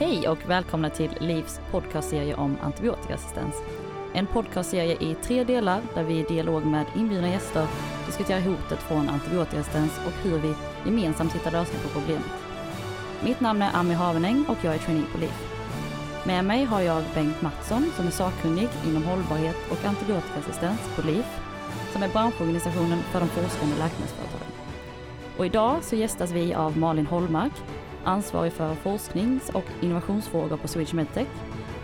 Hej och välkomna till Livs podcastserie om antibiotikaresistens. En podcastserie i tre delar där vi i dialog med inbjudna gäster diskuterar hotet från antibiotikaresistens och hur vi gemensamt hittar lösningar på problemet. Mitt namn är Ami Havenäng och jag är trainee på LIF. Med mig har jag Bengt Mattsson som är sakkunnig inom hållbarhet och antibiotikaresistens på LIF, som är branschorganisationen för de forskande läkemedelsföretagen. Och idag så gästas vi av Malin Holmark, ansvarig för forsknings och innovationsfrågor på Swedish Medtech,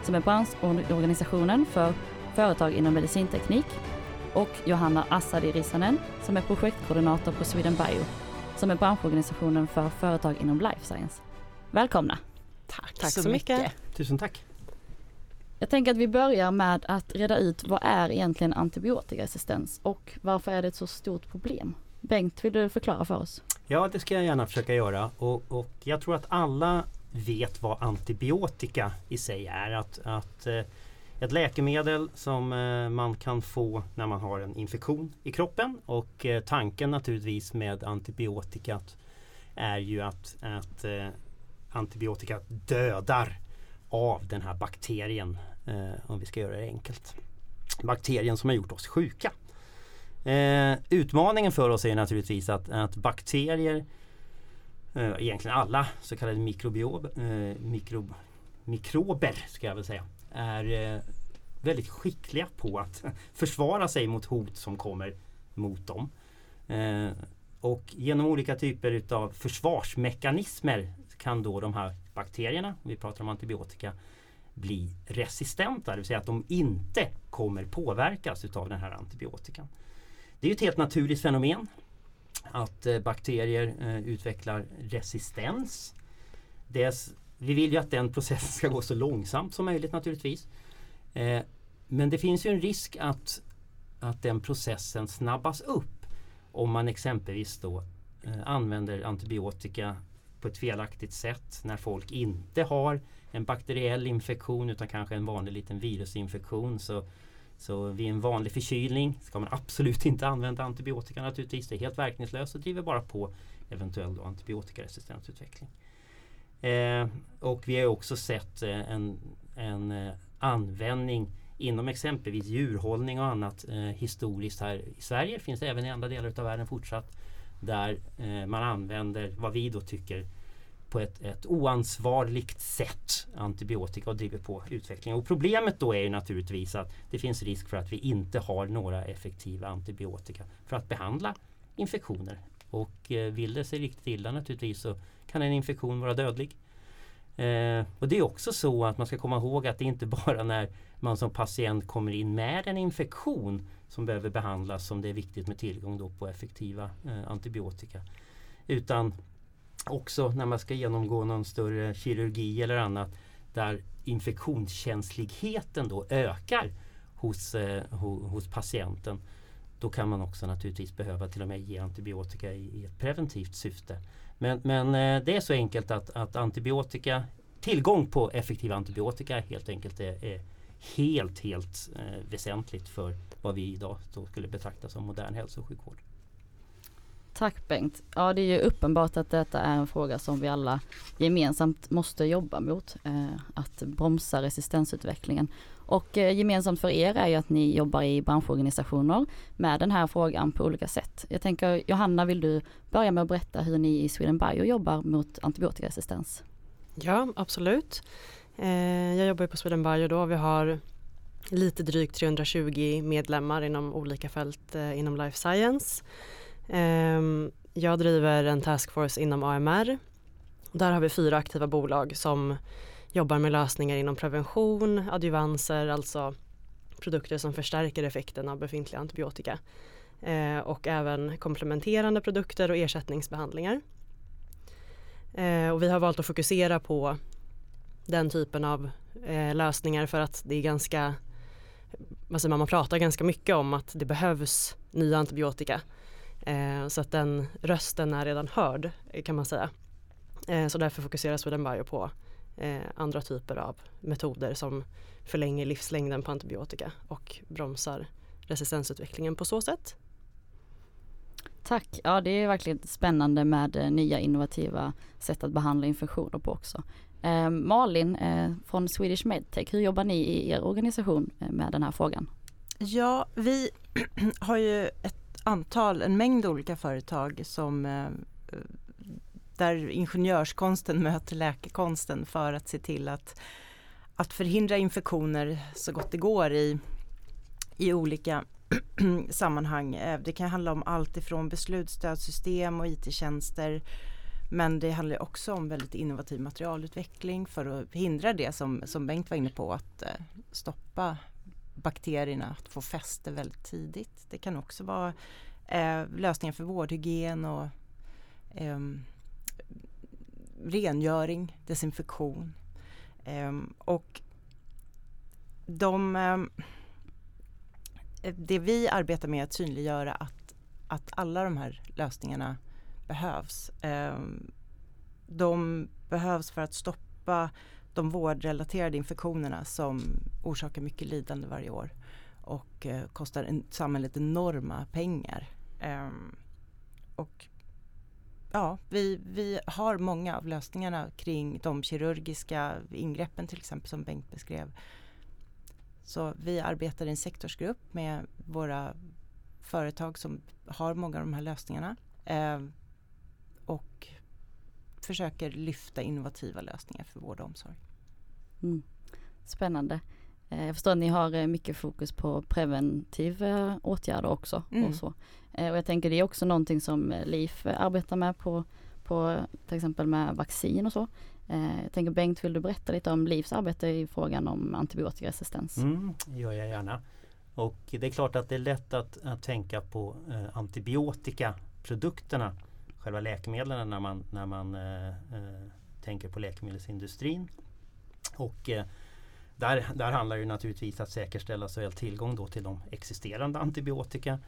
som är branschorganisationen för företag inom medicinteknik, och Johanna Assadi Rissanen, som är projektkoordinator på Sweden Bio, som är branschorganisationen för företag inom life science. Välkomna! Tack, tack så, så mycket. mycket! Tusen tack! Jag tänker att vi börjar med att reda ut vad är egentligen antibiotikaresistens och varför är det ett så stort problem? Bengt, vill du förklara för oss? Ja, det ska jag gärna försöka göra. Och, och jag tror att alla vet vad antibiotika i sig är. Att, att eh, ett läkemedel som eh, man kan få när man har en infektion i kroppen. Och eh, tanken naturligtvis med antibiotikat är ju att, att antibiotika dödar av den här bakterien. Om vi ska göra det enkelt. Bakterien som har gjort oss sjuka. Eh, utmaningen för oss är naturligtvis att, att bakterier, eh, egentligen alla så kallade mikrobiob, eh, mikro, mikrober ska jag väl säga, är eh, väldigt skickliga på att försvara sig mot hot som kommer mot dem. Eh, och genom olika typer utav försvarsmekanismer kan då de här bakterierna, vi pratar om antibiotika, bli resistenta, det vill säga att de inte kommer påverkas utav den här antibiotikan. Det är ett helt naturligt fenomen att eh, bakterier eh, utvecklar resistens. Dels, vi vill ju att den processen ska gå så långsamt som möjligt naturligtvis. Eh, men det finns ju en risk att, att den processen snabbas upp om man exempelvis då använder antibiotika på ett felaktigt sätt när folk inte har en bakteriell infektion utan kanske en vanlig liten virusinfektion. Så så vid en vanlig förkylning ska man absolut inte använda antibiotika naturligtvis. Det är helt verkningslöst och driver bara på eventuell antibiotikaresistensutveckling. Eh, och vi har också sett eh, en, en eh, användning inom exempelvis djurhållning och annat eh, historiskt här i Sverige. Finns det även i andra delar av världen fortsatt. Där eh, man använder vad vi då tycker på ett, ett oansvarligt sätt antibiotika och driver på utvecklingen. Och problemet då är ju naturligtvis att det finns risk för att vi inte har några effektiva antibiotika för att behandla infektioner. Och eh, vill det sig riktigt illa naturligtvis så kan en infektion vara dödlig. Eh, och det är också så att man ska komma ihåg att det inte bara när man som patient kommer in med en infektion som behöver behandlas som det är viktigt med tillgång då på effektiva eh, antibiotika. Utan också när man ska genomgå någon större kirurgi eller annat där infektionskänsligheten då ökar hos, eh, hos patienten. Då kan man också naturligtvis behöva till och med ge antibiotika i, i ett preventivt syfte. Men, men eh, det är så enkelt att, att antibiotika, tillgång på effektiv antibiotika helt enkelt är, är helt, helt eh, väsentligt för vad vi idag skulle betrakta som modern hälso och sjukvård. Tack Bengt. Ja det är ju uppenbart att detta är en fråga som vi alla gemensamt måste jobba mot. Eh, att bromsa resistensutvecklingen. Och eh, gemensamt för er är ju att ni jobbar i branschorganisationer med den här frågan på olika sätt. Jag tänker Johanna, vill du börja med att berätta hur ni i Sweden Bio jobbar mot antibiotikaresistens? Ja, absolut. Eh, jag jobbar på Sweden Bio då. Vi har lite drygt 320 medlemmar inom olika fält eh, inom life science. Ehm, jag driver en taskforce inom AMR. Där har vi fyra aktiva bolag som jobbar med lösningar inom prevention, adjuvanser, alltså produkter som förstärker effekten av befintliga antibiotika. Eh, och även komplementerande produkter och ersättningsbehandlingar. Eh, och vi har valt att fokusera på den typen av eh, lösningar för att det är ganska, alltså man pratar ganska mycket om att det behövs nya antibiotika så att den rösten är redan hörd kan man säga. Eh, så därför fokuserar Sweden Bio på eh, andra typer av metoder som förlänger livslängden på antibiotika och bromsar resistensutvecklingen på så sätt. Tack, ja det är verkligen spännande med nya innovativa sätt att behandla infektioner på också. Eh, Malin eh, från Swedish Medtech, hur jobbar ni i er organisation eh, med den här frågan? Ja, vi har ju ett antal, en mängd olika företag som eh, där ingenjörskonsten möter läkekonsten för att se till att, att förhindra infektioner så gott det går i, i olika sammanhang. Eh, det kan handla om allt ifrån beslutsstödssystem och IT-tjänster men det handlar också om väldigt innovativ materialutveckling för att hindra det som, som Bengt var inne på att eh, stoppa bakterierna att få fäste väldigt tidigt. Det kan också vara eh, lösningar för vårdhygien och eh, rengöring, desinfektion. Eh, och de, ehm, det vi arbetar med är att synliggöra att, att alla de här lösningarna behövs. Ehm, de behövs för att stoppa de vårdrelaterade infektionerna som orsakar mycket lidande varje år och eh, kostar en, samhället enorma pengar. Um, och ja, vi, vi har många av lösningarna kring de kirurgiska ingreppen till exempel som Bengt beskrev. Så vi arbetar i en sektorsgrupp med våra företag som har många av de här lösningarna. Eh, och försöker lyfta innovativa lösningar för vård och omsorg. Mm. Spännande. Eh, jag förstår att ni har eh, mycket fokus på preventiva åtgärder också. Mm. Och, så. Eh, och jag tänker det är också någonting som LIF arbetar med på, på till exempel med vaccin och så. Jag tänker Bengt, vill du berätta lite om LIFs arbete i frågan om antibiotikaresistens? Mm, gör jag gärna. Och det är klart att det är lätt att, att tänka på eh, antibiotikaprodukterna, själva läkemedlen när man, när man eh, eh, tänker på läkemedelsindustrin. Och eh, där, där handlar det naturligtvis att säkerställa såväl tillgång då till de existerande antibiotika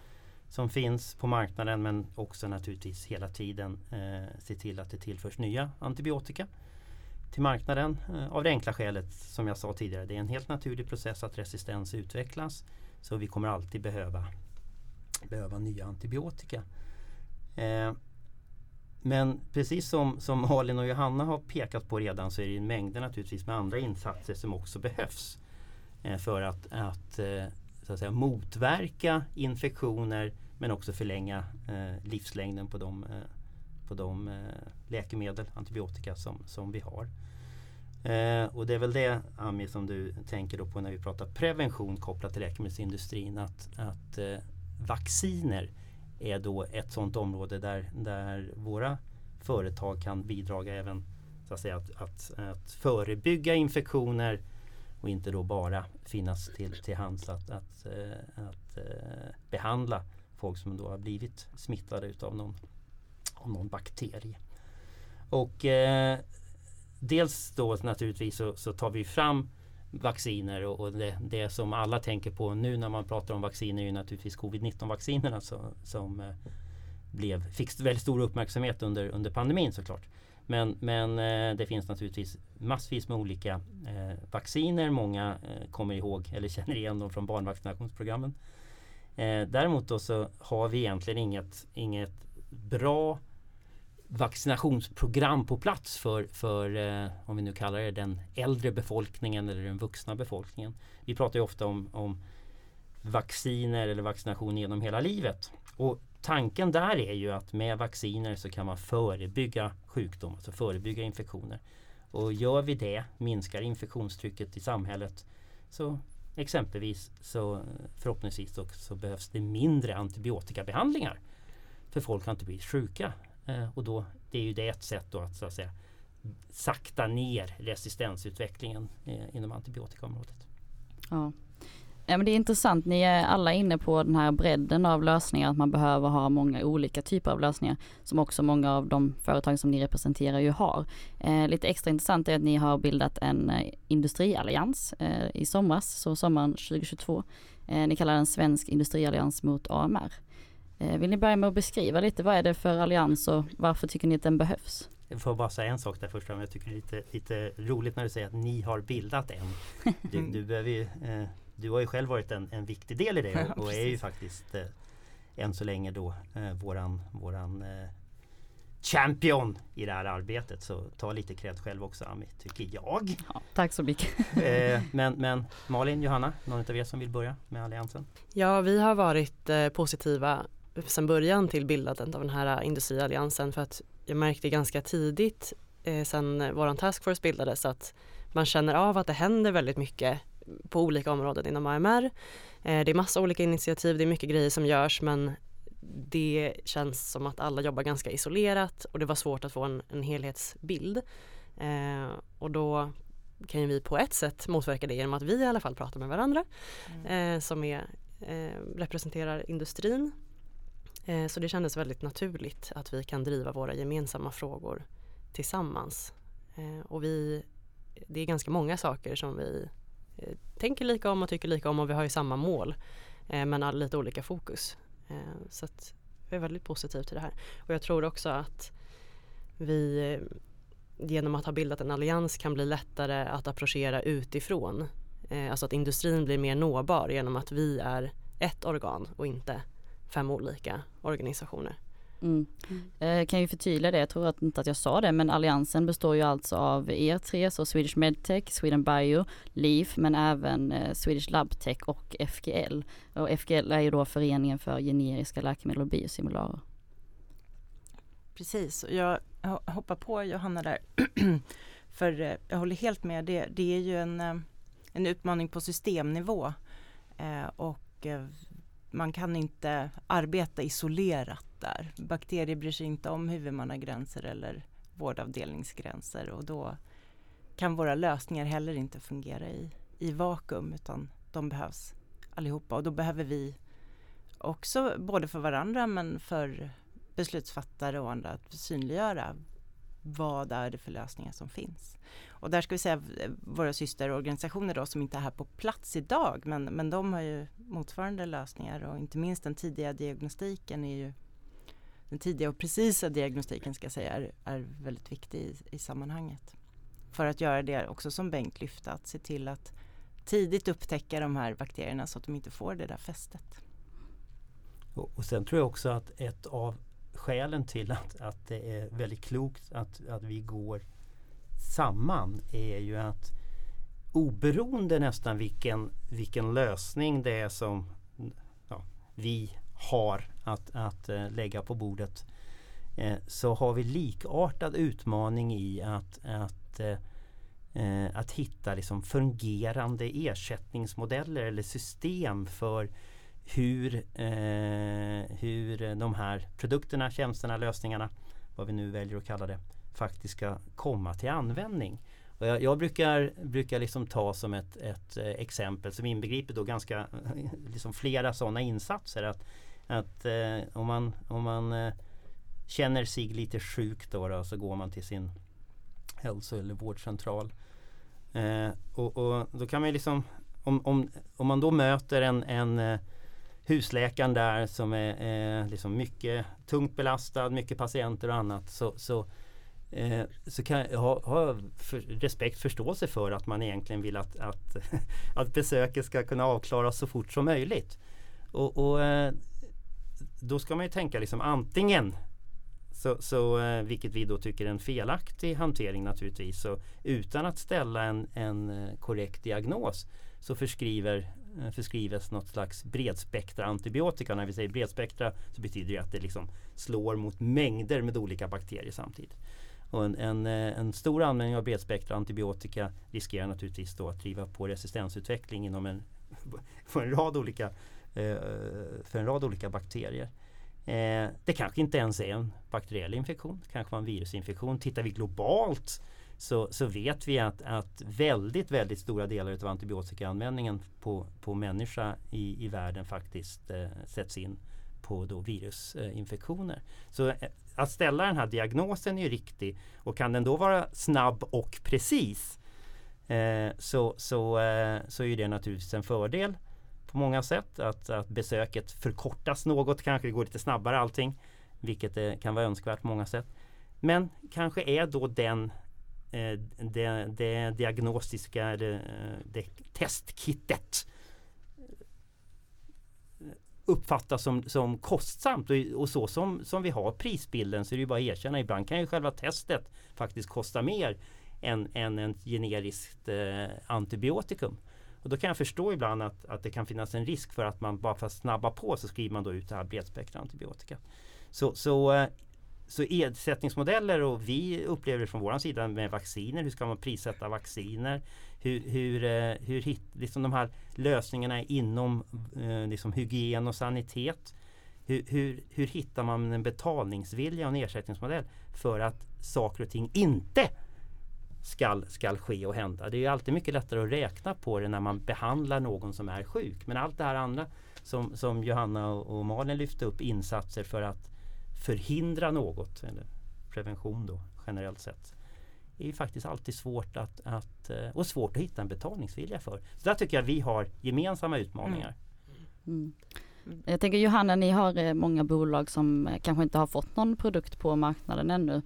som finns på marknaden men också naturligtvis hela tiden eh, se till att det tillförs nya antibiotika till marknaden. Eh, av det enkla skälet som jag sa tidigare, det är en helt naturlig process att resistens utvecklas. Så vi kommer alltid behöva, behöva nya antibiotika. Eh, men precis som, som Malin och Johanna har pekat på redan så är det mängder naturligtvis med andra insatser som också behövs eh, för att, att, eh, så att säga, motverka infektioner men också förlänga eh, livslängden på de, eh, på de eh, läkemedel, antibiotika som, som vi har. Eh, och det är väl det Ami som du tänker då på när vi pratar prevention kopplat till läkemedelsindustrin att, att vacciner är då ett sådant område där, där våra företag kan bidra även så att, säga, att, att, att förebygga infektioner och inte då bara finnas till, till hands att, att, eh, att, eh, behandla folk som då har blivit smittade utav någon, av någon bakterie. Och eh, dels då naturligtvis så, så, tar vi fram vacciner och, och det, det, som alla tänker på nu när man pratar om vacciner är ju naturligtvis covid-19 vaccinerna som, som eh, blev, fick väldigt stor uppmärksamhet under, under pandemin såklart. Men, men eh, det finns naturligtvis massvis med olika eh, vacciner. Många eh, kommer ihåg eller känner igen dem från barnvaccinationsprogrammen. Eh, däremot då så har vi egentligen inget, inget bra vaccinationsprogram på plats för, för eh, om vi nu kallar det den äldre befolkningen eller den vuxna befolkningen. Vi pratar ju ofta om, om vacciner eller vaccination genom hela livet. Och tanken där är ju att med vacciner så kan man förebygga sjukdom, alltså förebygga infektioner. Och gör vi det, minskar infektionstrycket i samhället, så exempelvis så förhoppningsvis så, så behövs det mindre antibiotikabehandlingar. För folk har inte blivit sjuka Eh, och då, det är ju det ett sätt då att, så att säga, sakta ner resistensutvecklingen eh, inom antibiotikaområdet. Ja. Ja, men det är intressant, ni är alla inne på den här bredden av lösningar, att man behöver ha många olika typer av lösningar, som också många av de företag som ni representerar ju har. Eh, lite extra intressant är att ni har bildat en eh, industriallians eh, i somras, så sommaren 2022. Eh, ni kallar den Svensk industriallians mot AMR. Eh, vill ni börja med att beskriva lite, vad är det för allians och varför tycker ni att den behövs? Jag får bara säga en sak där först. Jag tycker det är lite, lite roligt när du säger att ni har bildat en. Du, du, behöver ju, eh, du har ju själv varit en, en viktig del i det och, och är ju faktiskt eh, än så länge då eh, våran, våran eh, champion i det här arbetet. Så ta lite cred själv också Ami, tycker jag. Ja, tack så mycket. eh, men, men Malin, Johanna, någon av er som vill börja med Alliansen? Ja, vi har varit eh, positiva sedan början till bildandet av den här industrialliansen för att jag märkte ganska tidigt eh, sedan våran taskforce bildades att man känner av att det händer väldigt mycket på olika områden inom AMR. Eh, det är massa olika initiativ, det är mycket grejer som görs men det känns som att alla jobbar ganska isolerat och det var svårt att få en, en helhetsbild. Eh, och då kan ju vi på ett sätt motverka det genom att vi i alla fall pratar med varandra mm. eh, som är, eh, representerar industrin. Eh, så det kändes väldigt naturligt att vi kan driva våra gemensamma frågor tillsammans. Eh, och vi, det är ganska många saker som vi eh, tänker lika om och tycker lika om och vi har ju samma mål men lite olika fokus. Så att jag är väldigt positiv till det här. Och jag tror också att vi genom att ha bildat en allians kan bli lättare att approchera utifrån. Alltså att industrin blir mer nåbar genom att vi är ett organ och inte fem olika organisationer. Mm. Mm. kan ju förtydliga det, jag tror att, inte att jag sa det, men alliansen består ju alltså av er tre, så Swedish Medtech, Sweden Bio, LEAF, men även eh, Swedish Labtech och FGL. Och FGL är ju då föreningen för generiska läkemedel och biosimilarer. Precis, jag hoppar på Johanna där. för eh, jag håller helt med, det, det är ju en, eh, en utmaning på systemnivå. Eh, och eh, man kan inte arbeta isolerat där. Bakterier bryr sig inte om huvudmannagränser eller vårdavdelningsgränser och då kan våra lösningar heller inte fungera i, i vakuum utan de behövs allihopa och då behöver vi också både för varandra men för beslutsfattare och andra att synliggöra vad är det för lösningar som finns. Och där ska vi säga våra systerorganisationer då som inte är här på plats idag men, men de har ju motsvarande lösningar och inte minst den tidiga diagnostiken är ju den tidiga och precisa diagnostiken ska jag säga är, är väldigt viktig i, i sammanhanget. För att göra det också som Bengt lyfte, att se till att tidigt upptäcka de här bakterierna så att de inte får det där fästet. Och, och sen tror jag också att ett av skälen till att, att det är väldigt klokt att, att vi går samman är ju att oberoende nästan vilken, vilken lösning det är som ja, vi har att, att eh, lägga på bordet eh, så har vi likartad utmaning i att, att, eh, att hitta liksom fungerande ersättningsmodeller eller system för hur, hur de här produkterna, tjänsterna, lösningarna, vad vi nu väljer att kalla det, faktiskt ska komma till användning. Och jag, jag, brukar, brukar liksom ta som ett, ett eh, exempel som inbegriper då ganska liksom flera sådana insatser. Att att eh, om man, om man eh, känner sig lite sjuk då, då, så går man till sin hälso eller vårdcentral. Eh, och, och, då kan man liksom om, om, om man då möter en, en eh, husläkaren där som är eh, liksom mycket tungt belastad, mycket patienter och annat så, så, eh, så kan jag ha, ha för, respekt, förståelse för att man egentligen vill att, att, att besöket ska kunna avklaras så fort som möjligt. Och, och eh, då ska man ju tänka liksom antingen så, så, eh, vilket vi då tycker är en felaktig hantering naturligtvis. Så utan att ställa en, en eh, korrekt diagnos så förskriver, eh, förskrivs något slags bredspektra antibiotika. När vi säger bredspektra så betyder det att det liksom slår mot mängder med olika bakterier samtidigt. Och en, en, eh, en stor användning av bredspektra antibiotika riskerar naturligtvis då att driva på resistensutveckling inom en, för, en rad olika eh, för en rad olika bakterier. Eh, det kanske inte ens är en bakteriell infektion, det kanske var en virusinfektion. Tittar vi globalt så, så vet vi att, att väldigt, väldigt stora delar av antibiotikaanvändningen på, på människa i, i världen faktiskt eh, sätts in på då virusinfektioner. Så att ställa den här diagnosen är riktig och kan den då vara snabb och precis eh, så, så, eh, så är det naturligtvis en fördel på många sätt. Att, att besöket förkortas något, kanske det går lite snabbare allting. Vilket eh, kan vara önskvärt på många sätt. Men kanske är då den eh, det, det, diagnostiska det, eh, det testkittet uppfattas som, som kostsamt och, och så som, som vi har prisbilden så är det ju bara att erkänna ibland kan ju själva testet faktiskt kosta mer än, än ett generiskt eh, antibiotikum. Och då kan jag förstå ibland att, att det kan finnas en risk för att man bara för att snabba på så skriver man då ut det här bredspektra antibiotika. Så, så, eh, så ersättningsmodeller och vi upplever det från vår sida med vacciner. Hur ska man prissätta vacciner? Hur, hur, eh, hur hit, liksom de här lösningarna inom eh, liksom hygien och sanitet. Hur, hur, hur hittar man en betalningsvilja och en ersättningsmodell för att saker och ting inte skall, skall ske och hända. Det är ju alltid mycket lättare att räkna på det när man behandlar någon som är sjuk. Men allt det här andra som, som Johanna och Malin lyfte upp, insatser för att förhindra något, eller prevention då generellt sett, är ju faktiskt alltid svårt att, att eh, och svårt att hitta en betalningsvilja för. Så där tycker jag vi har gemensamma utmaningar. Mm. Jag tänker Johanna, ni har eh, många bolag som eh, kanske inte har fått någon produkt på marknaden ännu.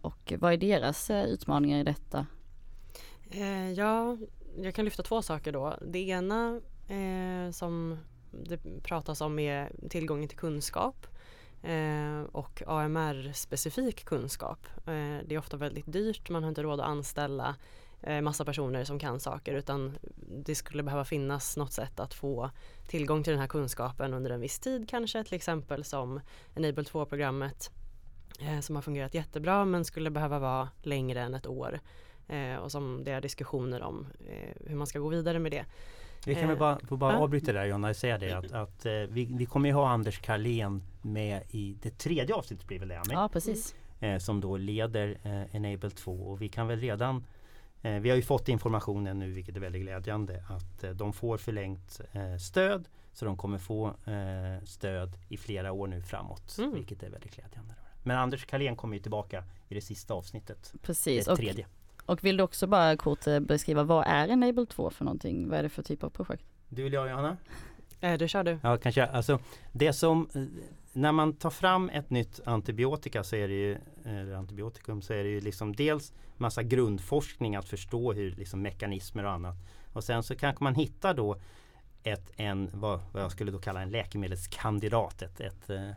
Och vad är deras utmaningar i detta? Ja, jag kan lyfta två saker då. Det ena som det pratas om är tillgången till kunskap eh, och AMR-specifik kunskap. Eh, det är ofta väldigt dyrt, man har inte råd att anställa eh, massa personer som kan saker utan det skulle behöva finnas något sätt att få tillgång till den här kunskapen under en viss tid kanske till exempel som Enable 2-programmet eh, som har fungerat jättebra men skulle behöva vara längre än ett år eh, och som det är diskussioner om eh, hur man ska gå vidare med det. Vi kan väl eh, bara, bara ja. avbryta där Jonna och säga det att, att eh, vi, vi kommer ju ha Anders Karlén med i det tredje avsnittet blir väl det med? Ja precis. Eh, som då leder eh, Enable 2 och vi kan väl redan eh, Vi har ju fått informationen nu vilket är väldigt glädjande att de får förlängt stöd så de kommer få stöd i flera år nu framåt mm. vilket är väldigt glädjande. Men Anders Karlén kommer ju tillbaka i det sista avsnittet. Precis. Det tredje. Och och vill du också bara kort eh, beskriva vad är Enable 2 för någonting? Vad är det för typ av projekt? Du vill jag Johanna? Eh, det kör du. Ja, kanske. Alltså, det som, eh, när man tar fram ett nytt antibiotika så är det ju, eller antibiotikum så är det ju liksom dels massa grundforskning att förstå hur liksom mekanismer och annat. Och sen så kanske man hittar då ett, en, vad, vad jag skulle då kalla en läkemedelskandidat. Ett, ett, eh,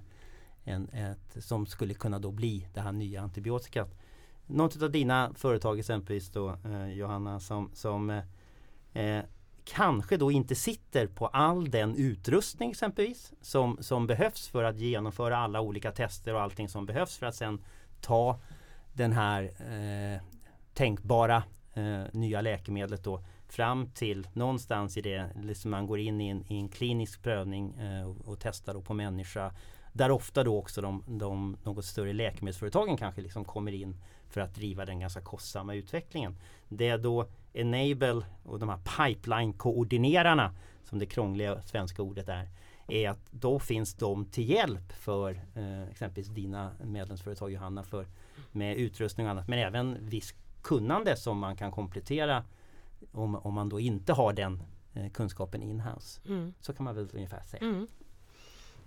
en, ett, som skulle kunna då bli det här nya antibiotikat något av dina företag exempelvis då eh, Johanna som, som eh, eh, kanske då inte sitter på all den utrustning exempelvis som, som behövs för att genomföra alla olika tester och allting som behövs för att sen ta den här eh, tänkbara eh, nya läkemedlet då fram till någonstans i det, liksom man går in i en, i en klinisk prövning eh, och, och testar då på människa där ofta då också de, de något större läkemedelsföretagen kanske liksom kommer in för att driva den ganska kostsamma utvecklingen. Det är då Enable och de här pipeline-koordinerarna som det krångliga svenska ordet är är att då finns de till hjälp för eh, exempelvis dina medlemsföretag Johanna för med utrustning och annat men även viss kunnande som man kan komplettera om, om man då inte har den eh, kunskapen in-house. Mm. Så kan man väl ungefär säga. Mm.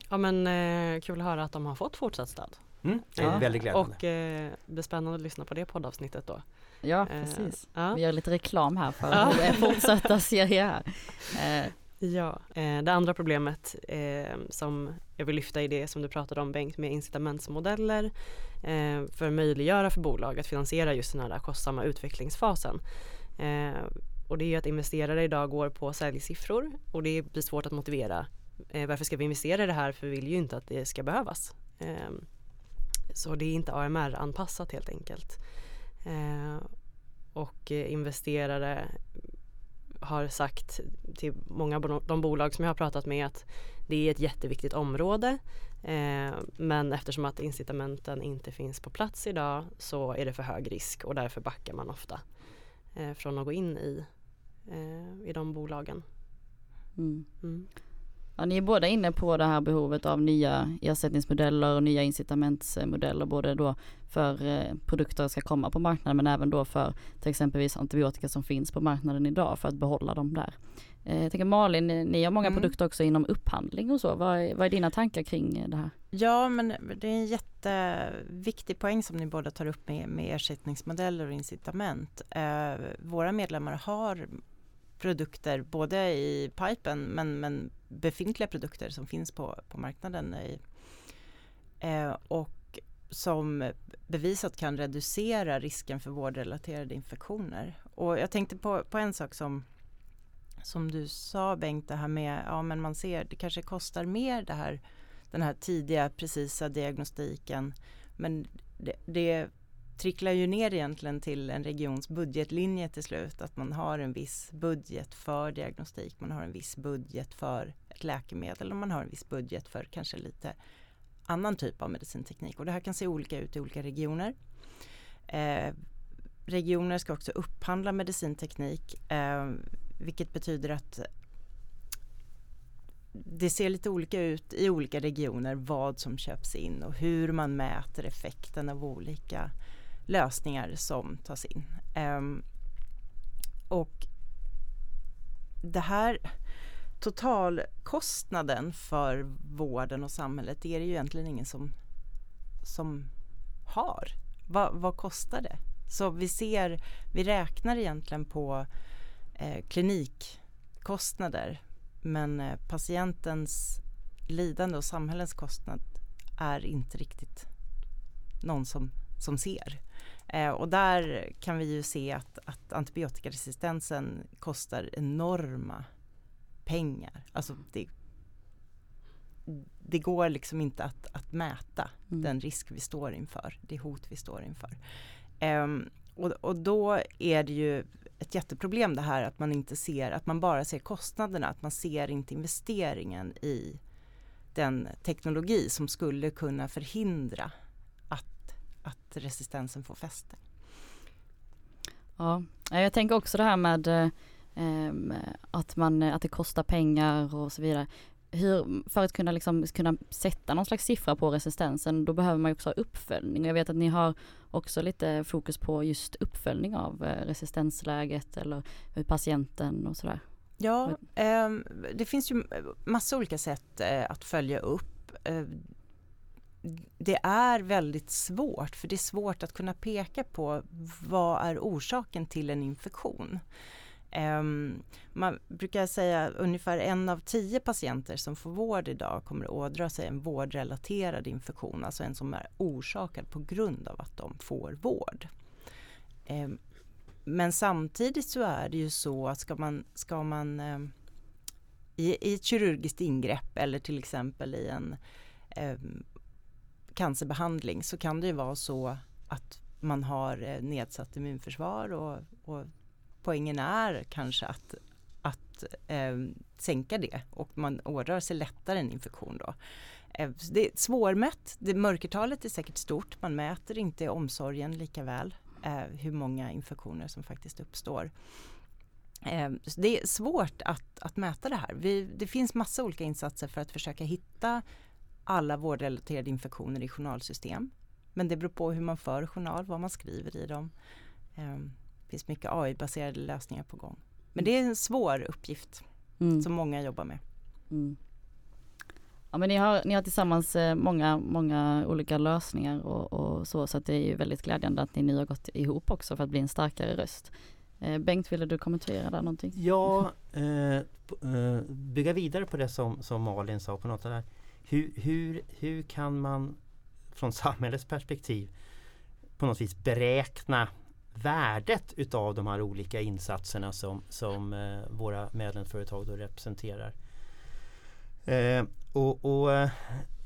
Ja men eh, kul att höra att de har fått fortsatt stöd. Mm, det är ja. väldigt glädjande. Och eh, det blir spännande att lyssna på det poddavsnittet då. Ja eh, precis. Eh, ja. Vi gör lite reklam här för ja. fortsatta serier här. Eh. Ja, eh, det andra problemet eh, som jag vill lyfta i det som du pratade om Bengt med incitamentsmodeller för att möjliggöra för bolag att finansiera just den här kostsamma utvecklingsfasen. och det är ju att investerare idag går på säljsiffror och det blir svårt att motivera varför ska vi investera i det här för vi vill ju inte att det ska behövas. Så det är inte AMR-anpassat helt enkelt. Eh, och investerare har sagt till många av de bolag som jag har pratat med att det är ett jätteviktigt område eh, men eftersom att incitamenten inte finns på plats idag så är det för hög risk och därför backar man ofta eh, från att gå in i, eh, i de bolagen. Mm. Mm. Ja, ni är båda inne på det här behovet av nya ersättningsmodeller och nya incitamentsmodeller både då för eh, produkter ska komma på marknaden men även då för till exempelvis antibiotika som finns på marknaden idag för att behålla dem där. Eh, jag tänker Malin, ni har många mm. produkter också inom upphandling och så. Vad är, vad är dina tankar kring det här? Ja men det är en jätteviktig poäng som ni båda tar upp med, med ersättningsmodeller och incitament. Eh, våra medlemmar har produkter både i pipen men, men befintliga produkter som finns på, på marknaden. I, eh, och som bevisat kan reducera risken för vårdrelaterade infektioner. Och jag tänkte på, på en sak som, som du sa Bengt, det här med, ja men man ser, det kanske kostar mer det här, den här tidiga precisa diagnostiken. Men det, det tricklar ju ner egentligen till en regions budgetlinje till slut. Att man har en viss budget för diagnostik, man har en viss budget för ett läkemedel och man har en viss budget för kanske lite annan typ av medicinteknik. Och det här kan se olika ut i olika regioner. Eh, regioner ska också upphandla medicinteknik eh, vilket betyder att det ser lite olika ut i olika regioner vad som köps in och hur man mäter effekten av olika lösningar som tas in. Um, och det här totalkostnaden för vården och samhället det är det ju egentligen ingen som, som har. Va, vad kostar det? Så vi ser, vi räknar egentligen på eh, klinikkostnader men eh, patientens lidande och samhällets kostnad är inte riktigt någon som, som ser. Eh, och där kan vi ju se att, att antibiotikaresistensen kostar enorma pengar. Alltså det, det går liksom inte att, att mäta mm. den risk vi står inför, det hot vi står inför. Um, och, och då är det ju ett jätteproblem det här att man inte ser, att man bara ser kostnaderna, att man ser inte investeringen i den teknologi som skulle kunna förhindra att, resistensen får fäste. Ja, jag tänker också det här med eh, att, man, att det kostar pengar och så vidare. Hur, för att kunna, liksom, kunna sätta någon slags siffra på resistensen då behöver man också ha uppföljning. Jag vet att ni har också lite fokus på just uppföljning av eh, resistensläget eller patienten och sådär. Ja, eh, det finns ju massa olika sätt eh, att följa upp. Det är väldigt svårt för det är svårt att kunna peka på vad är orsaken till en infektion. Um, man brukar säga ungefär en av tio patienter som får vård idag kommer att ådra sig en vårdrelaterad infektion, alltså en som är orsakad på grund av att de får vård. Um, men samtidigt så är det ju så att ska man, ska man um, i, i ett kirurgiskt ingrepp eller till exempel i en cancerbehandling så kan det ju vara så att man har eh, nedsatt immunförsvar och, och poängen är kanske att, att eh, sänka det och man ådrar sig lättare en infektion då. Eh, det är svårmätt, det, mörkertalet är säkert stort, man mäter inte omsorgen lika väl eh, hur många infektioner som faktiskt uppstår. Eh, det är svårt att, att mäta det här. Vi, det finns massa olika insatser för att försöka hitta alla vårdrelaterade infektioner i journalsystem. Men det beror på hur man för journal, vad man skriver i dem. Ehm, finns mycket AI-baserade lösningar på gång. Men det är en svår uppgift mm. som många jobbar med. Mm. Ja men ni har, ni har tillsammans eh, många, många olika lösningar och, och, så, så att det är ju väldigt glädjande att ni nu har gått ihop också för att bli en starkare röst. Eh, Bengt, ville du kommentera där någonting? Ja, eh, eh, bygga vidare på det som, som Malin sa på något där. Hur, hur, hur kan man från samhällets perspektiv på något vis beräkna värdet utav de här olika insatserna som, som eh, våra medlemsföretag då representerar. Eh, och, och eh,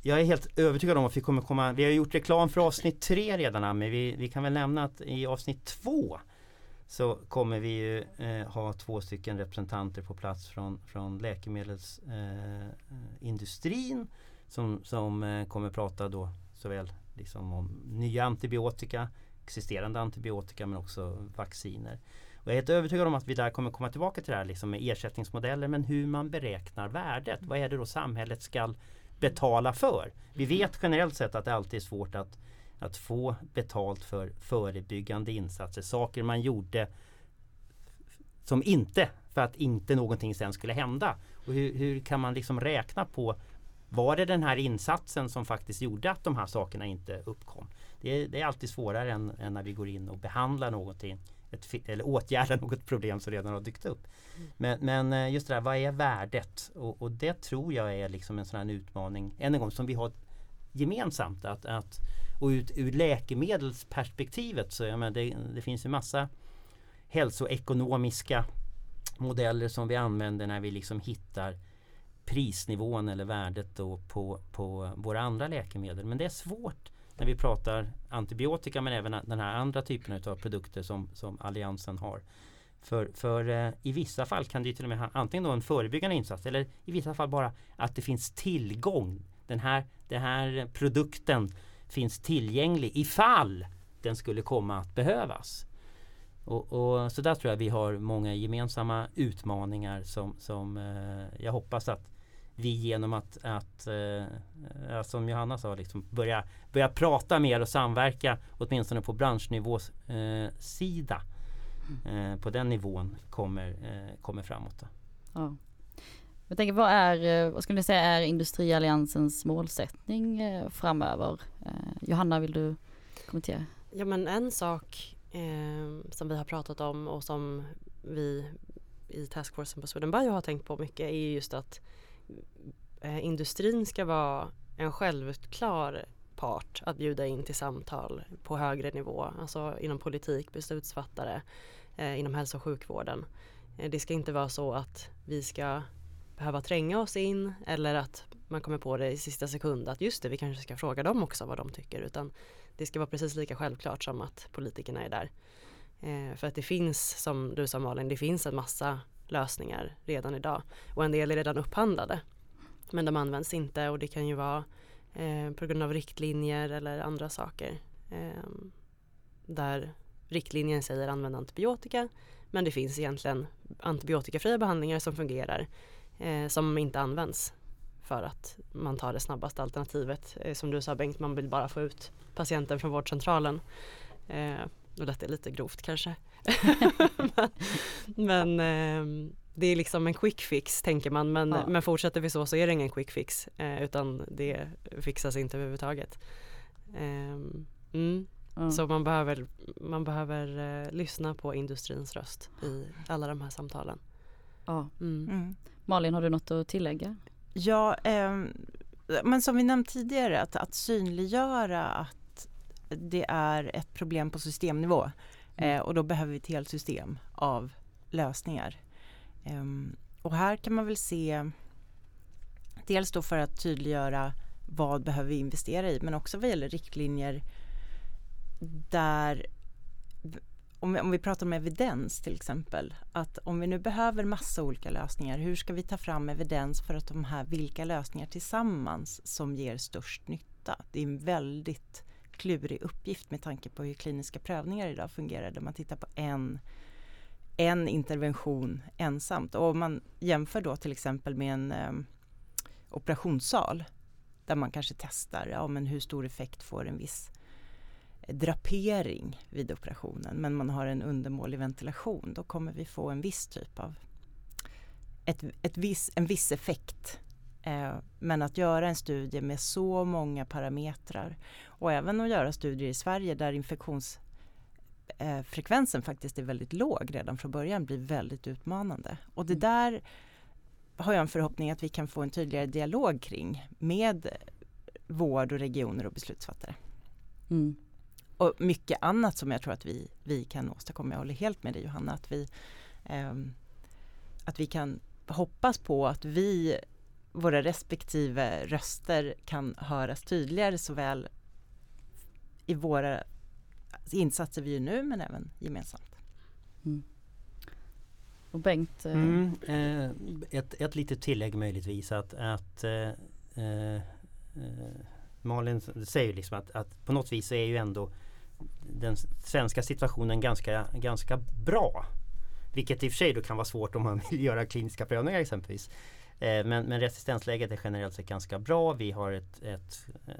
jag är helt övertygad om att vi kommer komma, vi har gjort reklam för avsnitt tre redan men vi, vi kan väl nämna att i avsnitt två så kommer vi ju eh, ha två stycken representanter på plats från, från läkemedelsindustrin eh, som, som eh, kommer prata då såväl liksom om nya antibiotika existerande antibiotika men också vacciner. Och jag är helt övertygad om att vi där kommer komma tillbaka till det här liksom med ersättningsmodeller men hur man beräknar värdet. Vad är det då samhället ska betala för? Vi vet generellt sett att det alltid är svårt att, att få betalt för förebyggande insatser. Saker man gjorde som inte för att inte någonting sen skulle hända. Och hur, hur kan man liksom räkna på var det den här insatsen som faktiskt gjorde att de här sakerna inte uppkom? Det är, det är alltid svårare än, än, när vi går in och behandlar någonting ett, eller åtgärdar något problem som redan har dykt upp. Mm. Men, men, eh, just det där, vad är värdet? Och, och, det tror jag är liksom en sån här utmaning, än en gång, som vi har gemensamt. Att, att, och ut, ur läkemedelsperspektivet så jag menar, det, det finns en massa hälsoekonomiska modeller som vi använder när vi liksom hittar prisnivån eller värdet då på, på våra andra läkemedel. Men det är svårt när vi pratar antibiotika men även den här andra typen av produkter som, som Alliansen har. För, för eh, i vissa fall kan det till och med ha antingen då en förebyggande insats eller i vissa fall bara att det finns tillgång. Den här, den här produkten finns tillgänglig ifall den skulle komma att behövas. Och, och, så där tror jag vi har många gemensamma utmaningar som, som eh, jag hoppas att vi genom att, att eh, som Johanna sa, liksom börja, börja prata mer och samverka åtminstone på branschnivå eh, sida. Eh, på den nivån kommer, eh, kommer framåt. Ja. Jag tänker vad är, eh, vad skulle ni säga är Industrialliansens målsättning eh, framöver? Eh, Johanna vill du kommentera? Ja men en sak som vi har pratat om och som vi i taskforcen på Sweden Bio har tänkt på mycket är just att eh, industrin ska vara en självklar part att bjuda in till samtal på högre nivå, alltså inom politik, beslutsfattare, eh, inom hälso och sjukvården. Eh, det ska inte vara så att vi ska behöva tränga oss in eller att man kommer på det i sista sekund att just det, vi kanske ska fråga dem också vad de tycker utan det ska vara precis lika självklart som att politikerna är där. Eh, för att det finns, som du sa Malin, det finns en massa lösningar redan idag. Och en del är redan upphandlade. Men de används inte och det kan ju vara eh, på grund av riktlinjer eller andra saker. Eh, där riktlinjen säger använda antibiotika men det finns egentligen antibiotikafria behandlingar som fungerar eh, som inte används för att man tar det snabbaste alternativet. Eh, som du sa Bengt, man vill bara få ut patienten från vårdcentralen. Eh, och detta är lite grovt kanske. men eh, det är liksom en quick fix tänker man men, ja. men fortsätter vi så så är det ingen quick fix eh, utan det fixas inte överhuvudtaget. Eh, mm. Mm. Så man behöver, man behöver eh, lyssna på industrins röst i alla de här samtalen. Ja. Mm. mm. Malin, har du något att tillägga? Ja, ehm, men som vi nämnt tidigare att, att synliggöra att det är ett problem på systemnivå. Mm. Eh, och då behöver vi ett helt system av lösningar. Um, och här kan man väl se dels då för att tydliggöra vad behöver vi investera i men också vad gäller riktlinjer där om vi, om vi pratar om evidens till exempel att om vi nu behöver massa olika lösningar hur ska vi ta fram evidens för att de här vilka lösningar tillsammans som ger störst nytta? Det är en väldigt klurig uppgift med tanke på hur kliniska prövningar idag fungerar där man tittar på en, en intervention ensamt. Och om man jämför då till exempel med en eh, operationssal där man kanske testar ja, men hur stor effekt får en viss drapering vid operationen men man har en undermålig ventilation då kommer vi få en viss typ av ett, ett viss, en viss effekt Eh, men att göra en studie med så många parametrar och även att göra studier i Sverige där infektionsfrekvensen faktiskt är väldigt låg redan från början blir väldigt utmanande. Och det mm. där har jag en förhoppning att vi kan få en tydligare dialog kring med vård och regioner och beslutsfattare. Mm. Och mycket annat som jag tror att vi, vi kan åstadkomma. Jag håller helt med dig Johanna att vi, eh, att vi kan hoppas på att vi våra respektive röster kan höras tydligare såväl i våra insatser vi gör nu men även gemensamt. Mm. Och Bengt? Eh... Mm, eh, ett, ett litet tillägg möjligtvis att, att eh, eh Malin säger liksom att, att på något vis så är ju ändå den svenska situationen ganska, ganska bra. Vilket i och för sig då kan vara svårt om man vill göra kliniska prövningar exempelvis. Eh, men, men resistensläget är generellt sett ganska bra. Vi har ett, ett eh,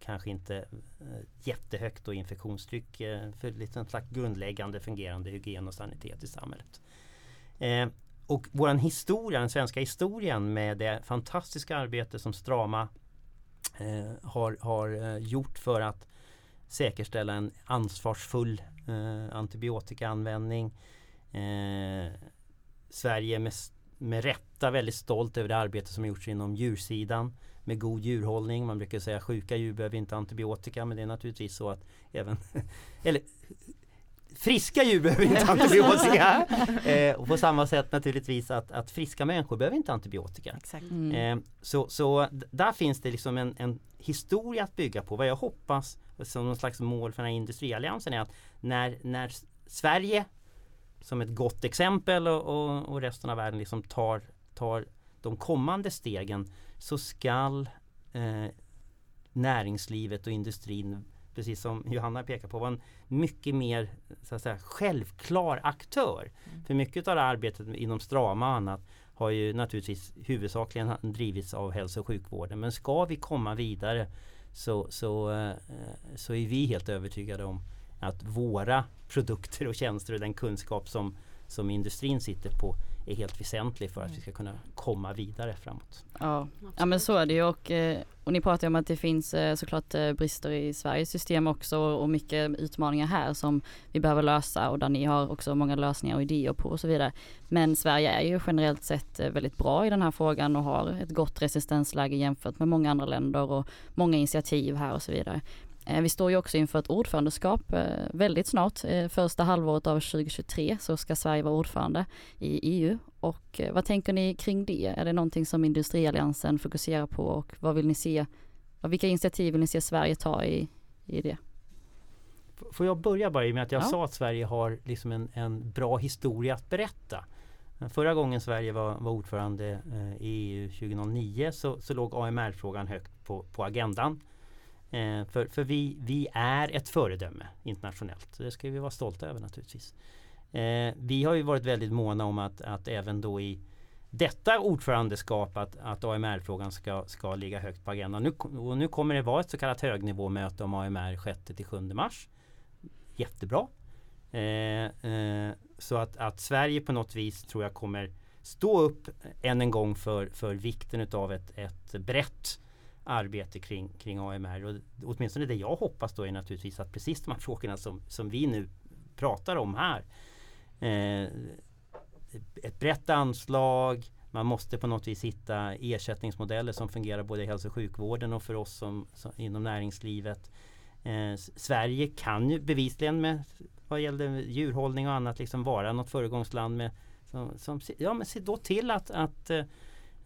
kanske inte eh, jättehögt infektionstryck eh, för lite slags grundläggande fungerande hygien och sanitet i samhället. Eh, och våran historia, den svenska historien med det fantastiska arbete som Strama har, har gjort för att säkerställa en ansvarsfull eh, antibiotikaanvändning. Eh, Sverige med, med rätta väldigt stolt över det arbete som gjorts inom djursidan med god djurhållning. Man brukar säga att sjuka djur behöver inte antibiotika men det är naturligtvis så att även eller Friska djur behöver inte antibiotika. Eh, och på samma sätt naturligtvis att, att friska människor behöver inte antibiotika. Mm. Eh, så, så där finns det liksom en, en, historia att bygga på. Vad jag hoppas som någon slags mål för den här industrialliansen är att när, när Sverige som ett gott exempel och, och, och resten av världen liksom tar, tar de kommande stegen så skall eh, näringslivet och industrin precis som Johanna pekar på, vara en mycket mer så att säga, självklar aktör. Mm. För mycket av det arbetet inom Strama och annat har ju naturligtvis huvudsakligen drivits av hälso och sjukvården. Men ska vi komma vidare så, så, eh, så är vi helt övertygade om att våra produkter och tjänster och den kunskap som, som industrin sitter på är helt väsentlig för att vi ska kunna komma vidare framåt. Ja, ja men så är det ju och, eh, och ni pratar om att det finns eh, såklart eh, brister i Sveriges system också och mycket utmaningar här som vi behöver lösa och där ni har också många lösningar och idéer på och så vidare. Men Sverige är ju generellt sett väldigt bra i den här frågan och har ett gott resistensläge jämfört med många andra länder och många initiativ här och så vidare. Eh, vi står ju också inför ett ordförandeskap eh, väldigt snart. Eh, första halvåret av 2023 så ska Sverige vara ordförande i EU. Och vad tänker ni kring det? Är det någonting som Industrialliansen fokuserar på och vad vill ni se? Vilka initiativ vill ni se Sverige ta i, i det? Får jag börja bara med att jag ja. sa att Sverige har liksom en, en bra historia att berätta. Förra gången Sverige var, var ordförande i EU 2009 så, så låg AMR-frågan högt på, på agendan. Eh, för för vi, vi är ett föredöme internationellt. Det ska vi vara stolta över naturligtvis. Eh, vi har ju varit väldigt måna om att, att även då i detta ordförandeskap att, att AMR-frågan ska, ska ligga högt på agendan. Nu, och nu kommer det vara ett så kallat högnivåmöte om AMR 6-7 mars. Jättebra. Eh, eh, så att, att Sverige på något vis tror jag kommer stå upp än en gång för, för vikten utav ett, ett brett arbete kring, kring AMR. Och åtminstone det jag hoppas då är naturligtvis att precis de här frågorna som, som vi nu pratar om här. Eh, ett brett anslag, man måste på något vis hitta ersättningsmodeller som fungerar både i hälso och sjukvården och för oss som, som inom näringslivet. Eh, Sverige kan ju bevisligen med vad gäller djurhållning och annat liksom vara något föregångsland med som, som, ja men se då till att, att eh,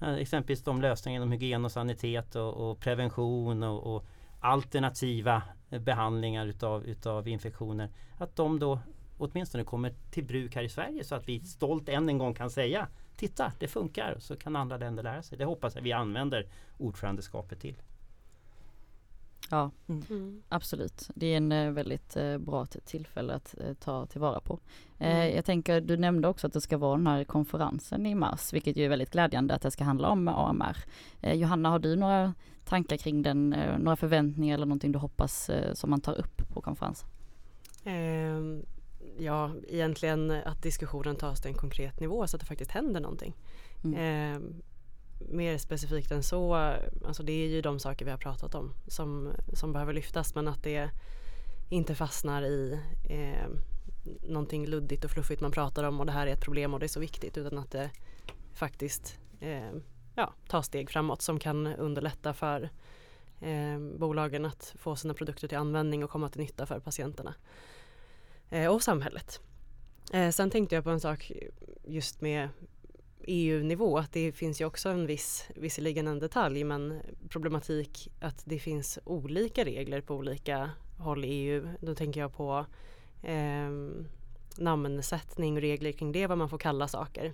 Eh, exempelvis de lösningar inom hygien och sanitet och, och prevention och, och, alternativa behandlingar utav, utav infektioner. Att de då åtminstone kommer till bruk här i Sverige så att vi stolt än en gång kan säga Titta, det funkar så kan andra länder lära sig. Det hoppas jag vi använder ordförandeskapet till. Ja, mm. mm. absolut. Det är en eh, väldigt eh, bra tillfälle att eh, ta tillvara på. Mm. Jag tänker, du nämnde också att det ska vara den här konferensen i mars, vilket ju är väldigt glädjande att det ska handla om AMR. Johanna, har du några tankar kring den, några förväntningar eller någonting du hoppas som man tar upp på konferensen? Um, ja, egentligen att diskussionen tas till en konkret nivå så att det faktiskt händer någonting. Mm. Um, mer specifikt än så, alltså det är ju de saker vi har pratat om som, som behöver lyftas men att det inte fastnar i eh, någonting luddigt och fluffigt man pratar om och det här är ett problem och det är så viktigt utan att det faktiskt eh, ja, tar steg framåt som kan underlätta för eh, bolagen att få sina produkter till användning och komma till nytta för patienterna eh, och samhället. Eh, sen tänkte jag på en sak just med EU-nivå att det finns ju också en viss, visserligen en detalj, men problematik att det finns olika regler på olika håll i EU. Då tänker jag på eh, namnsättning och regler kring det, vad man får kalla saker.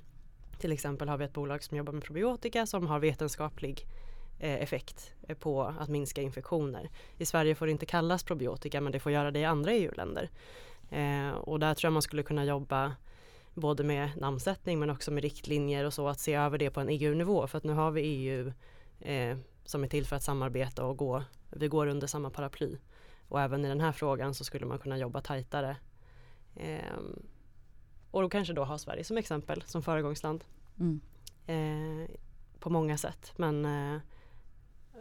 Till exempel har vi ett bolag som jobbar med probiotika som har vetenskaplig eh, effekt eh, på att minska infektioner. I Sverige får det inte kallas probiotika men det får göra det i andra EU-länder. Eh, och där tror jag man skulle kunna jobba både med namnsättning men också med riktlinjer och så att se över det på en EU-nivå för att nu har vi EU eh, som är till för att samarbeta och gå, vi går under samma paraply. Och även i den här frågan så skulle man kunna jobba tajtare. Eh, och då kanske då ha Sverige som exempel som föregångsland. Mm. eh, på många sätt. Men eh,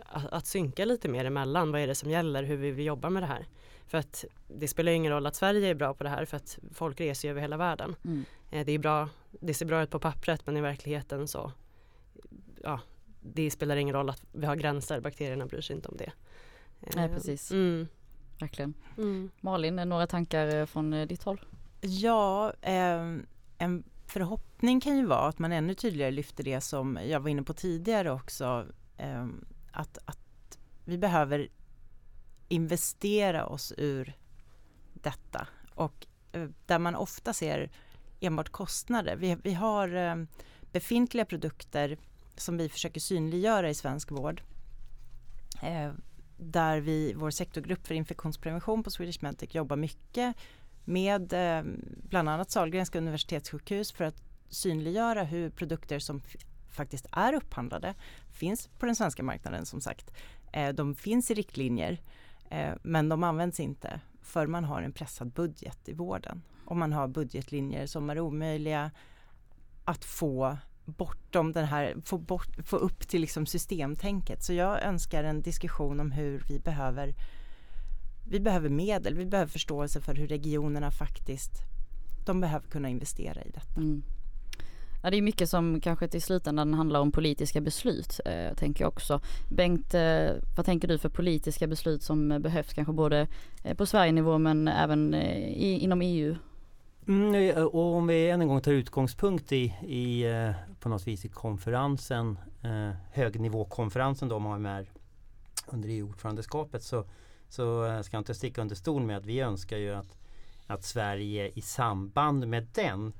att, att synka lite mer emellan, vad är det som gäller, hur vi vill jobba med det här. För att det spelar ingen roll att Sverige är bra på det här för att folk reser över hela världen. Mm. Eh, det, är bra, det ser bra ut på pappret men i verkligheten så ja, det spelar ingen roll att vi har gränser, bakterierna bryr sig inte om det. Nej, Eh, precis. Mm, Verkligen. mm. Malin, några tankar eh, från ditt håll? Ja, eh, en förhoppning kan ju vara att man ännu tydligare lyfter det som jag var inne på tidigare också. Eh, att, att vi behöver investera oss ur detta. Och eh, där man ofta ser enbart kostnader. Vi, vi har eh, befintliga produkter som vi försöker synliggöra i svensk vård. Eh, där vi, vår sektorgrupp för infektionsprevention på Swedish Medtech jobbar mycket med bland annat Sahlgrenska universitetssjukhus för att synliggöra hur produkter som faktiskt är upphandlade finns på den svenska marknaden som sagt. De finns i riktlinjer Eh, men de används inte för man har en pressad budget i vården. Och man har budgetlinjer som är omöjliga att få bortom den här, få, bort, få upp till liksom systemtänket. Så jag önskar en diskussion om hur vi behöver vi behöver medel, vi behöver förståelse för hur regionerna faktiskt de behöver kunna investera i detta. Mm. Ja, det är mycket som kanske till slutändan handlar om politiska beslut, eh, tänker jag också. Bengt, eh, vad tänker du för politiska beslut som behövs kanske både eh, på Sverigenivå men även eh, i, inom EU? Mm, och om vi än en gång tar utgångspunkt i, i eh, på något vis i konferensen, eh, högnivåkonferensen då om AMR under EU-ordförandeskapet så, så eh, ska jag inte sticka under stol med att vi önskar ju att, att Sverige i samband med den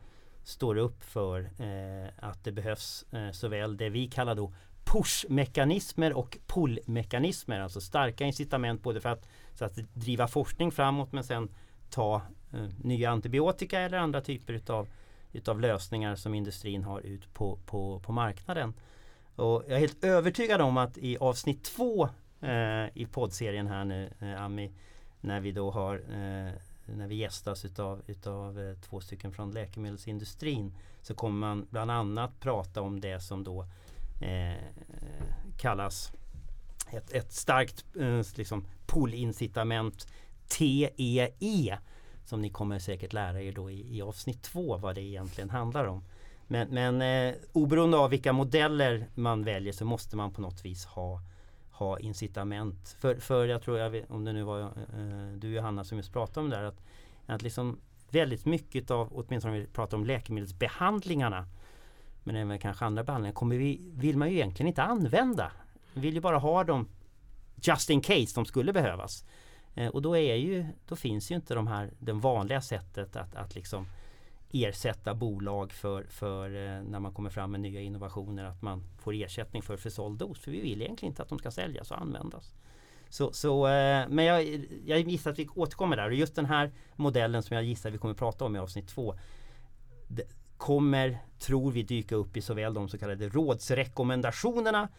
står upp för eh, att det behövs eh, såväl det vi kallar då push-mekanismer och pull-mekanismer. Alltså starka incitament både för att, så att driva forskning framåt men sen ta eh, nya antibiotika eller andra typer utav, utav lösningar som industrin har ut på, på, på marknaden. Och jag är helt övertygad om att i avsnitt två eh, i poddserien här nu, eh, Ami, när vi då har eh, när vi gästas utav, utav eh, två stycken från läkemedelsindustrin så kommer man bland annat prata om det som då eh, kallas ett, ett starkt eh, liksom pull-incitament TEE som ni kommer säkert lära er då i, i avsnitt två vad det egentligen handlar om. Men, men eh, oberoende av vilka modeller man väljer så måste man på något vis ha, ha incitament. För, för jag tror, jag vet, om det nu var eh, du Johanna som just pratade om det där, att, att liksom väldigt mycket av, åtminstone om vi pratar om läkemedelsbehandlingarna men även kanske andra behandlingar, kommer vi, vill man ju egentligen inte använda. Vi vill ju bara ha dem just in case de skulle behövas. Eh, och då, är ju, då finns ju inte de här, det vanliga sättet att, att liksom ersätta bolag för, för eh, när man kommer fram med nya innovationer att man får ersättning för försåld dos. För vi vill egentligen inte att de ska säljas och användas. Så, så, eh, men jag, jag gissar att vi återkommer där och just den här modellen som jag gissar vi kommer prata om i avsnitt två kommer, tror vi, dyka upp i såväl de så kallade rådsrekommendationerna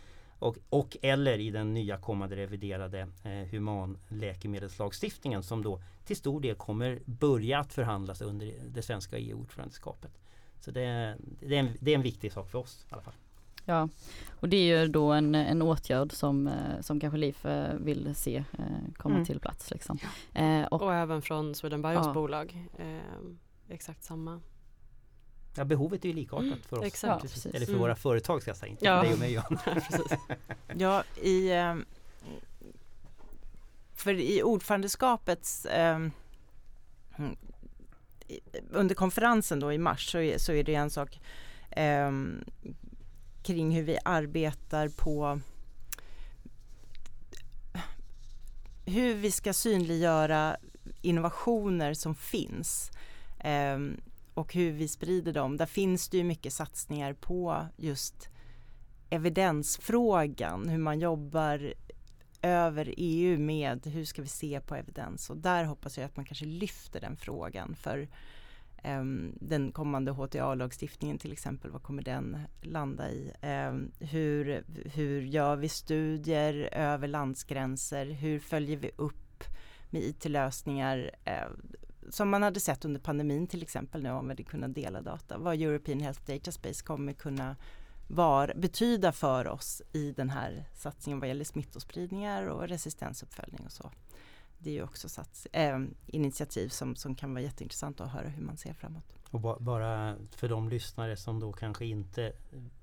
och, och eller i den nya kommande reviderade eh, humanläkemedelslagstiftningen som då till stor del kommer börja att förhandlas under det svenska EU-ordförandeskapet. Så det, det, är en, det är en viktig sak för oss i alla fall. Ja, och det är ju då en, en åtgärd som, eh, som kanske LIF eh, vill se eh, komma Mm. till plats. Liksom. Eh, och, Och även från Sweden Bios Ja. bolag. Eh, exakt samma. Ja, behovet är ju likartat för oss. exakt. Ja, precis. Eller för Mm. våra företag ska jag säga, inte Ja. dig och mig. Precis. Ja, i, eh, för i ordförandeskapets eh, mm, i- under konferensen då i mars så är, så är det en sak eh, kring hur vi arbetar på hur vi ska synliggöra innovationer som finns eh, och hur vi sprider dem. Där finns det ju mycket satsningar på just evidensfrågan, hur man jobbar över EU med hur ska vi se på evidens och där hoppas jag att man kanske lyfter den frågan för um, den kommande HTA-lagstiftningen till exempel, vad kommer den landa i? Um, hur, hur gör vi studier över landsgränser? Hur följer vi upp med IT-lösningar? Eh, som man hade sett under pandemin till exempel nu om vi hade kunnat dela data. Vad European Health Data Space kommer kunna var, betyda för oss i den här satsningen vad gäller smittospridningar och resistensuppföljning och så. Det är ju också sats, eh, initiativ som, som kan vara jätteintressant att höra hur man ser framåt. Och bara för de lyssnare som då kanske inte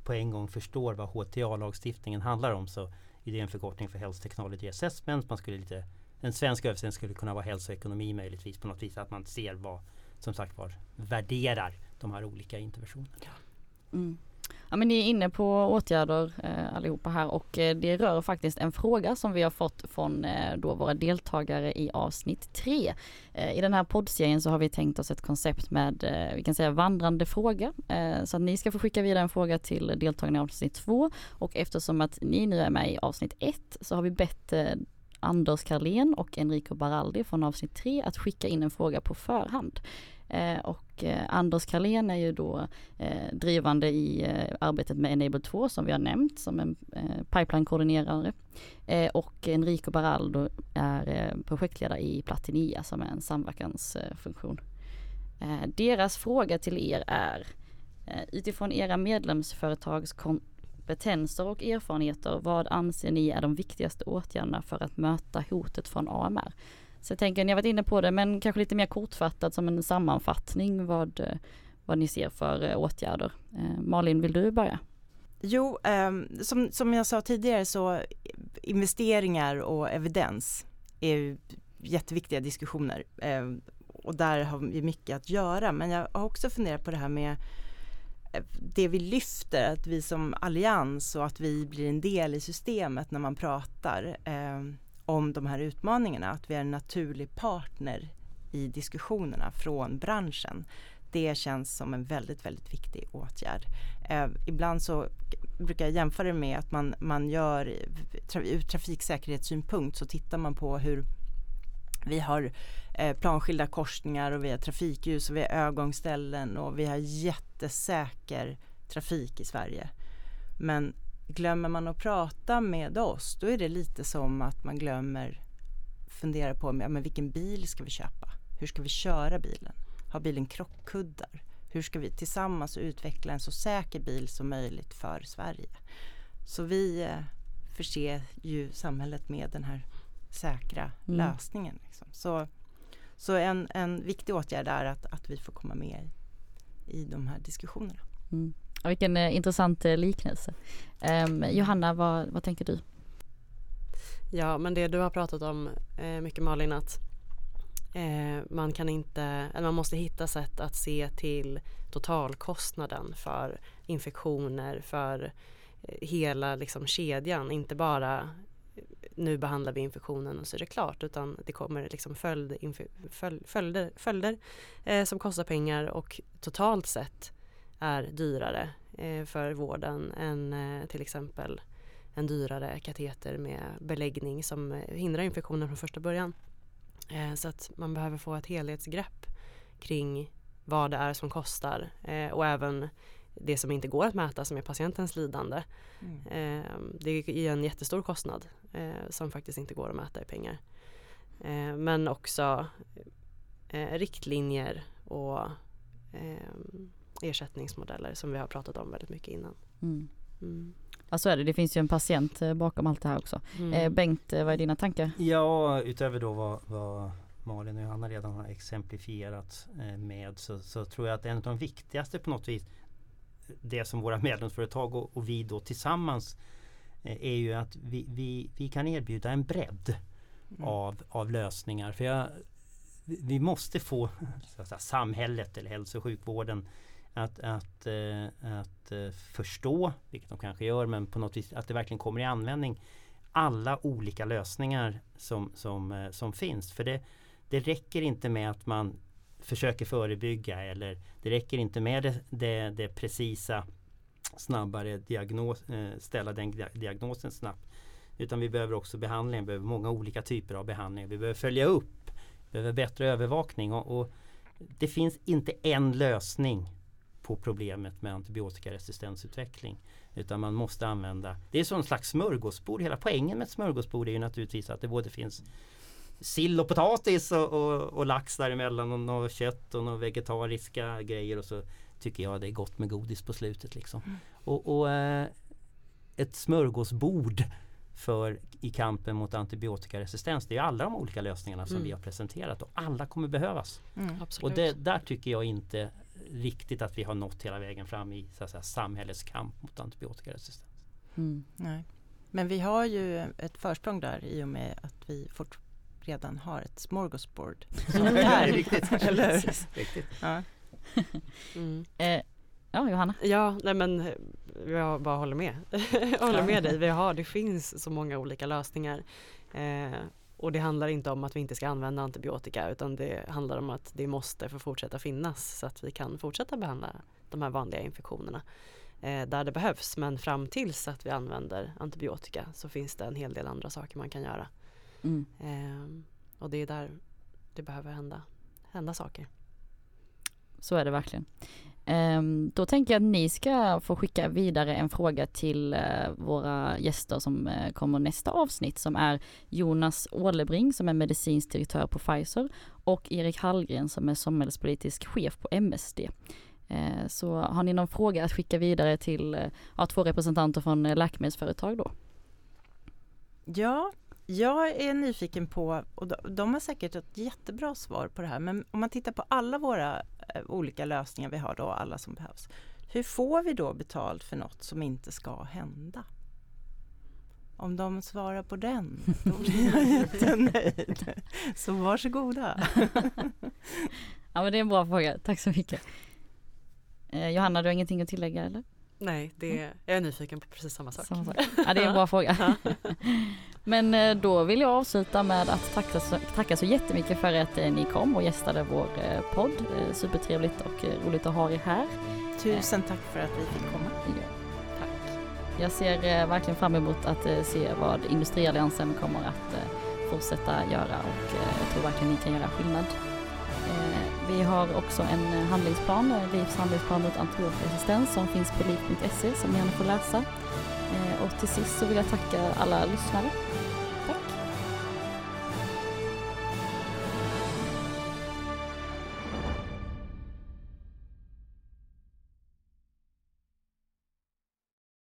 på en gång förstår vad HTA-lagstiftningen handlar om så är det en förkortning för Health Technology Assessment. Man skulle lite, en svensk översättning skulle kunna vara hälsoekonomi möjligtvis på något vis. Att man ser vad, som sagt var, värderar de här olika interventionerna. Mm. Ja men ni är inne på åtgärder eh, allihopa här och eh, det rör faktiskt en fråga som vi har fått från eh, då våra deltagare i avsnitt 3. Eh, I den här poddserien så har vi tänkt oss ett koncept med, eh, vi kan säga vandrande fråga. Eh, så att ni ska få skicka vidare en fråga till deltagarna i avsnitt 2 och eftersom att ni nu är med i avsnitt 1 så har vi bett Anders Karlén och Enrico Baraldi från avsnitt 3 att skicka in en fråga på förhand. Eh, och eh, Anders Karlén är ju då eh, drivande i eh, arbetet med Enable 2 som vi har nämnt som en eh, pipeline-koordinerare. Eh, och Enrico Baraldo är projektledare i Platinia som är en samverkansfunktion. deras fråga till er är utifrån era medlemsföretags kompetenser och erfarenheter, vad anser ni är de viktigaste åtgärderna för att möta hotet från AMR? Så jag tänker, ni har varit inne på det, men kanske lite mer kortfattat som en sammanfattning vad, eh, vad ni ser för eh, åtgärder. Eh, Malin, vill du börja? Jo, ehm, som, som jag sa tidigare så investeringar och evidens är jätteviktiga diskussioner ehm, och där har vi mycket att göra. Men jag har också funderat på det här med det vi lyfter, att vi som allians och att vi blir en del i systemet när man pratar. Eh, om de här utmaningarna, att vi är en naturlig partner i diskussionerna från branschen. Det känns som en väldigt, väldigt viktig åtgärd. Eh, ibland så brukar jag jämföra det med att man, man gör ur trafiksäkerhetssynpunkt så tittar man på hur vi har eh, planskilda korsningar och vi har trafikljus och vi har övergångsställen och vi har jättesäker trafik i Sverige. Men glömmer man att prata med oss då är det lite som att man glömmer fundera på ja, men vilken bil ska vi köpa? Hur ska vi köra bilen? Har bilen krockkuddar? Hur ska vi tillsammans utveckla en så säker bil som möjligt för Sverige? Så vi eh, förser ju samhället med den här säkra mm. lösningen. Liksom. Så, så en, en viktig åtgärd är att, att vi får komma med i, i de här diskussionerna. Mm. Vilken eh, intressant eh, liknelse. Um, Johanna, vad, vad tänker du? Ja, men det du har pratat om eh, mycket Malin att eh, man kan inte, eller man måste hitta sätt att se till totalkostnaden för infektioner, för eh, hela liksom, kedjan, inte bara nu behandlar vi infektionen och så är det klart utan det kommer liksom följd, följder, följder eh, som kostar pengar och totalt sett är dyrare eh, för vården än eh, till exempel en dyrare kateter med beläggning som eh, hindrar infektionen från första början. Eh, så att man behöver få ett helhetsgrepp kring vad det är som kostar eh, och även det som inte går att mäta som är patientens lidande. Mm. Det är en jättestor kostnad som faktiskt inte går att mäta i pengar. Men också riktlinjer och ersättningsmodeller som vi har pratat om väldigt mycket innan. Mm. Mm. Ja så är det, det finns ju en patient eh, bakom allt det här också. Mm. Eh, Bengt, eh, vad är dina tankar? Ja, utöver då vad, vad Malin och Johanna redan har exemplifierat eh, med så, så, tror jag att en av de viktigaste på något vis det som våra medlemsföretag och, och vi då tillsammans eh, är ju att vi, vi, vi kan erbjuda en bredd mm. av, av lösningar. För jag, vi måste få säga, samhället eller hälso och sjukvården att, att, eh, att eh, förstå, vilket de kanske gör, men på något vis att det verkligen kommer i användning alla olika lösningar som, som, som finns. För det, det räcker inte med att man försöker förebygga eller det räcker inte med det, det, det precisa snabbare diagnos, eh, ställa den diagnosen snabbt. Utan vi behöver också behandling, vi behöver många olika typer av behandling. Vi behöver följa upp, vi behöver bättre övervakning och, och det finns inte en lösning på problemet med antibiotikaresistensutveckling. Utan man måste använda, det är som en slags smörgåsbord. Hela poängen med ett smörgåsbord är ju naturligtvis att det både finns sill och potatis och, och, och lax däremellan och något kött och några vegetariska grejer och så tycker jag det är gott med godis på slutet liksom. Mm. Och, och eh, ett smörgåsbord för i kampen mot antibiotikaresistens. Det är alla de olika lösningarna som Mm. vi har presenterat och alla kommer behövas. Mm. Och det, där tycker jag inte riktigt att vi har nått hela vägen fram i så att säga, samhällets kamp mot antibiotikaresistens. Mm. Nej. Men vi har ju ett försprång där i och med att vi fort redan har ett smorgasbord. riktigt. Eller riktigt. Ja. Mm. Eh, ja, Johanna. Ja, nej men eh, jag bara håller med. jag håller med dig. Vi har, det finns så många olika lösningar. Eh, och det handlar inte om att vi inte ska använda antibiotika utan det handlar om att det måste få fortsätta finnas så att vi kan fortsätta behandla de här vanliga infektionerna eh, där det behövs. Men fram tills att vi använder antibiotika så finns det en hel del andra saker man kan göra. Mm. Eh, och det är där det behöver hända, hända saker. Så är det verkligen. Ehm, då tänker jag att ni ska få skicka vidare en fråga till eh, våra gäster som eh, kommer nästa avsnitt som är Jonas Ålebring som är medicinsk direktör på Pfizer och Erik Hallgren som är samhällspolitisk chef på MSD. Eh, så har ni någon fråga att skicka vidare till eh, ja, två representanter från läkemedelsföretag då? Ja, jag är nyfiken på, och de, har säkert ett jättebra svar på det här, men om man tittar på alla våra eh, olika lösningar vi har då, alla som behövs. Hur får vi då betalt för något som inte ska hända? Om de svarar på den, då blir jag jättenöjd. Så varsågoda. Ja men det är en bra fråga, tack så mycket. Eh, Johanna, du har ingenting att tillägga eller? Nej, det, jag är nyfiken på precis samma sak. Samma sak. Ja, det är en bra fråga. Men eh, då vill jag avsluta med att tacka så, tacka så jättemycket för att eh, ni kom och gästade vår eh, podd. Supertrevligt och roligt att ha er här. Tusen tack för att vi fick komma. Ja. Tack. Jag ser verkligen fram emot att se vad Industrialliansen kommer att fortsätta göra och jag tror verkligen ni kan göra skillnad. Vi har också en handlingsplan, Livs handlingsplan mot antibiotikaresistens som finns på liv.se som ni gärna får läsa. Och till sist så vill jag tacka alla lyssnare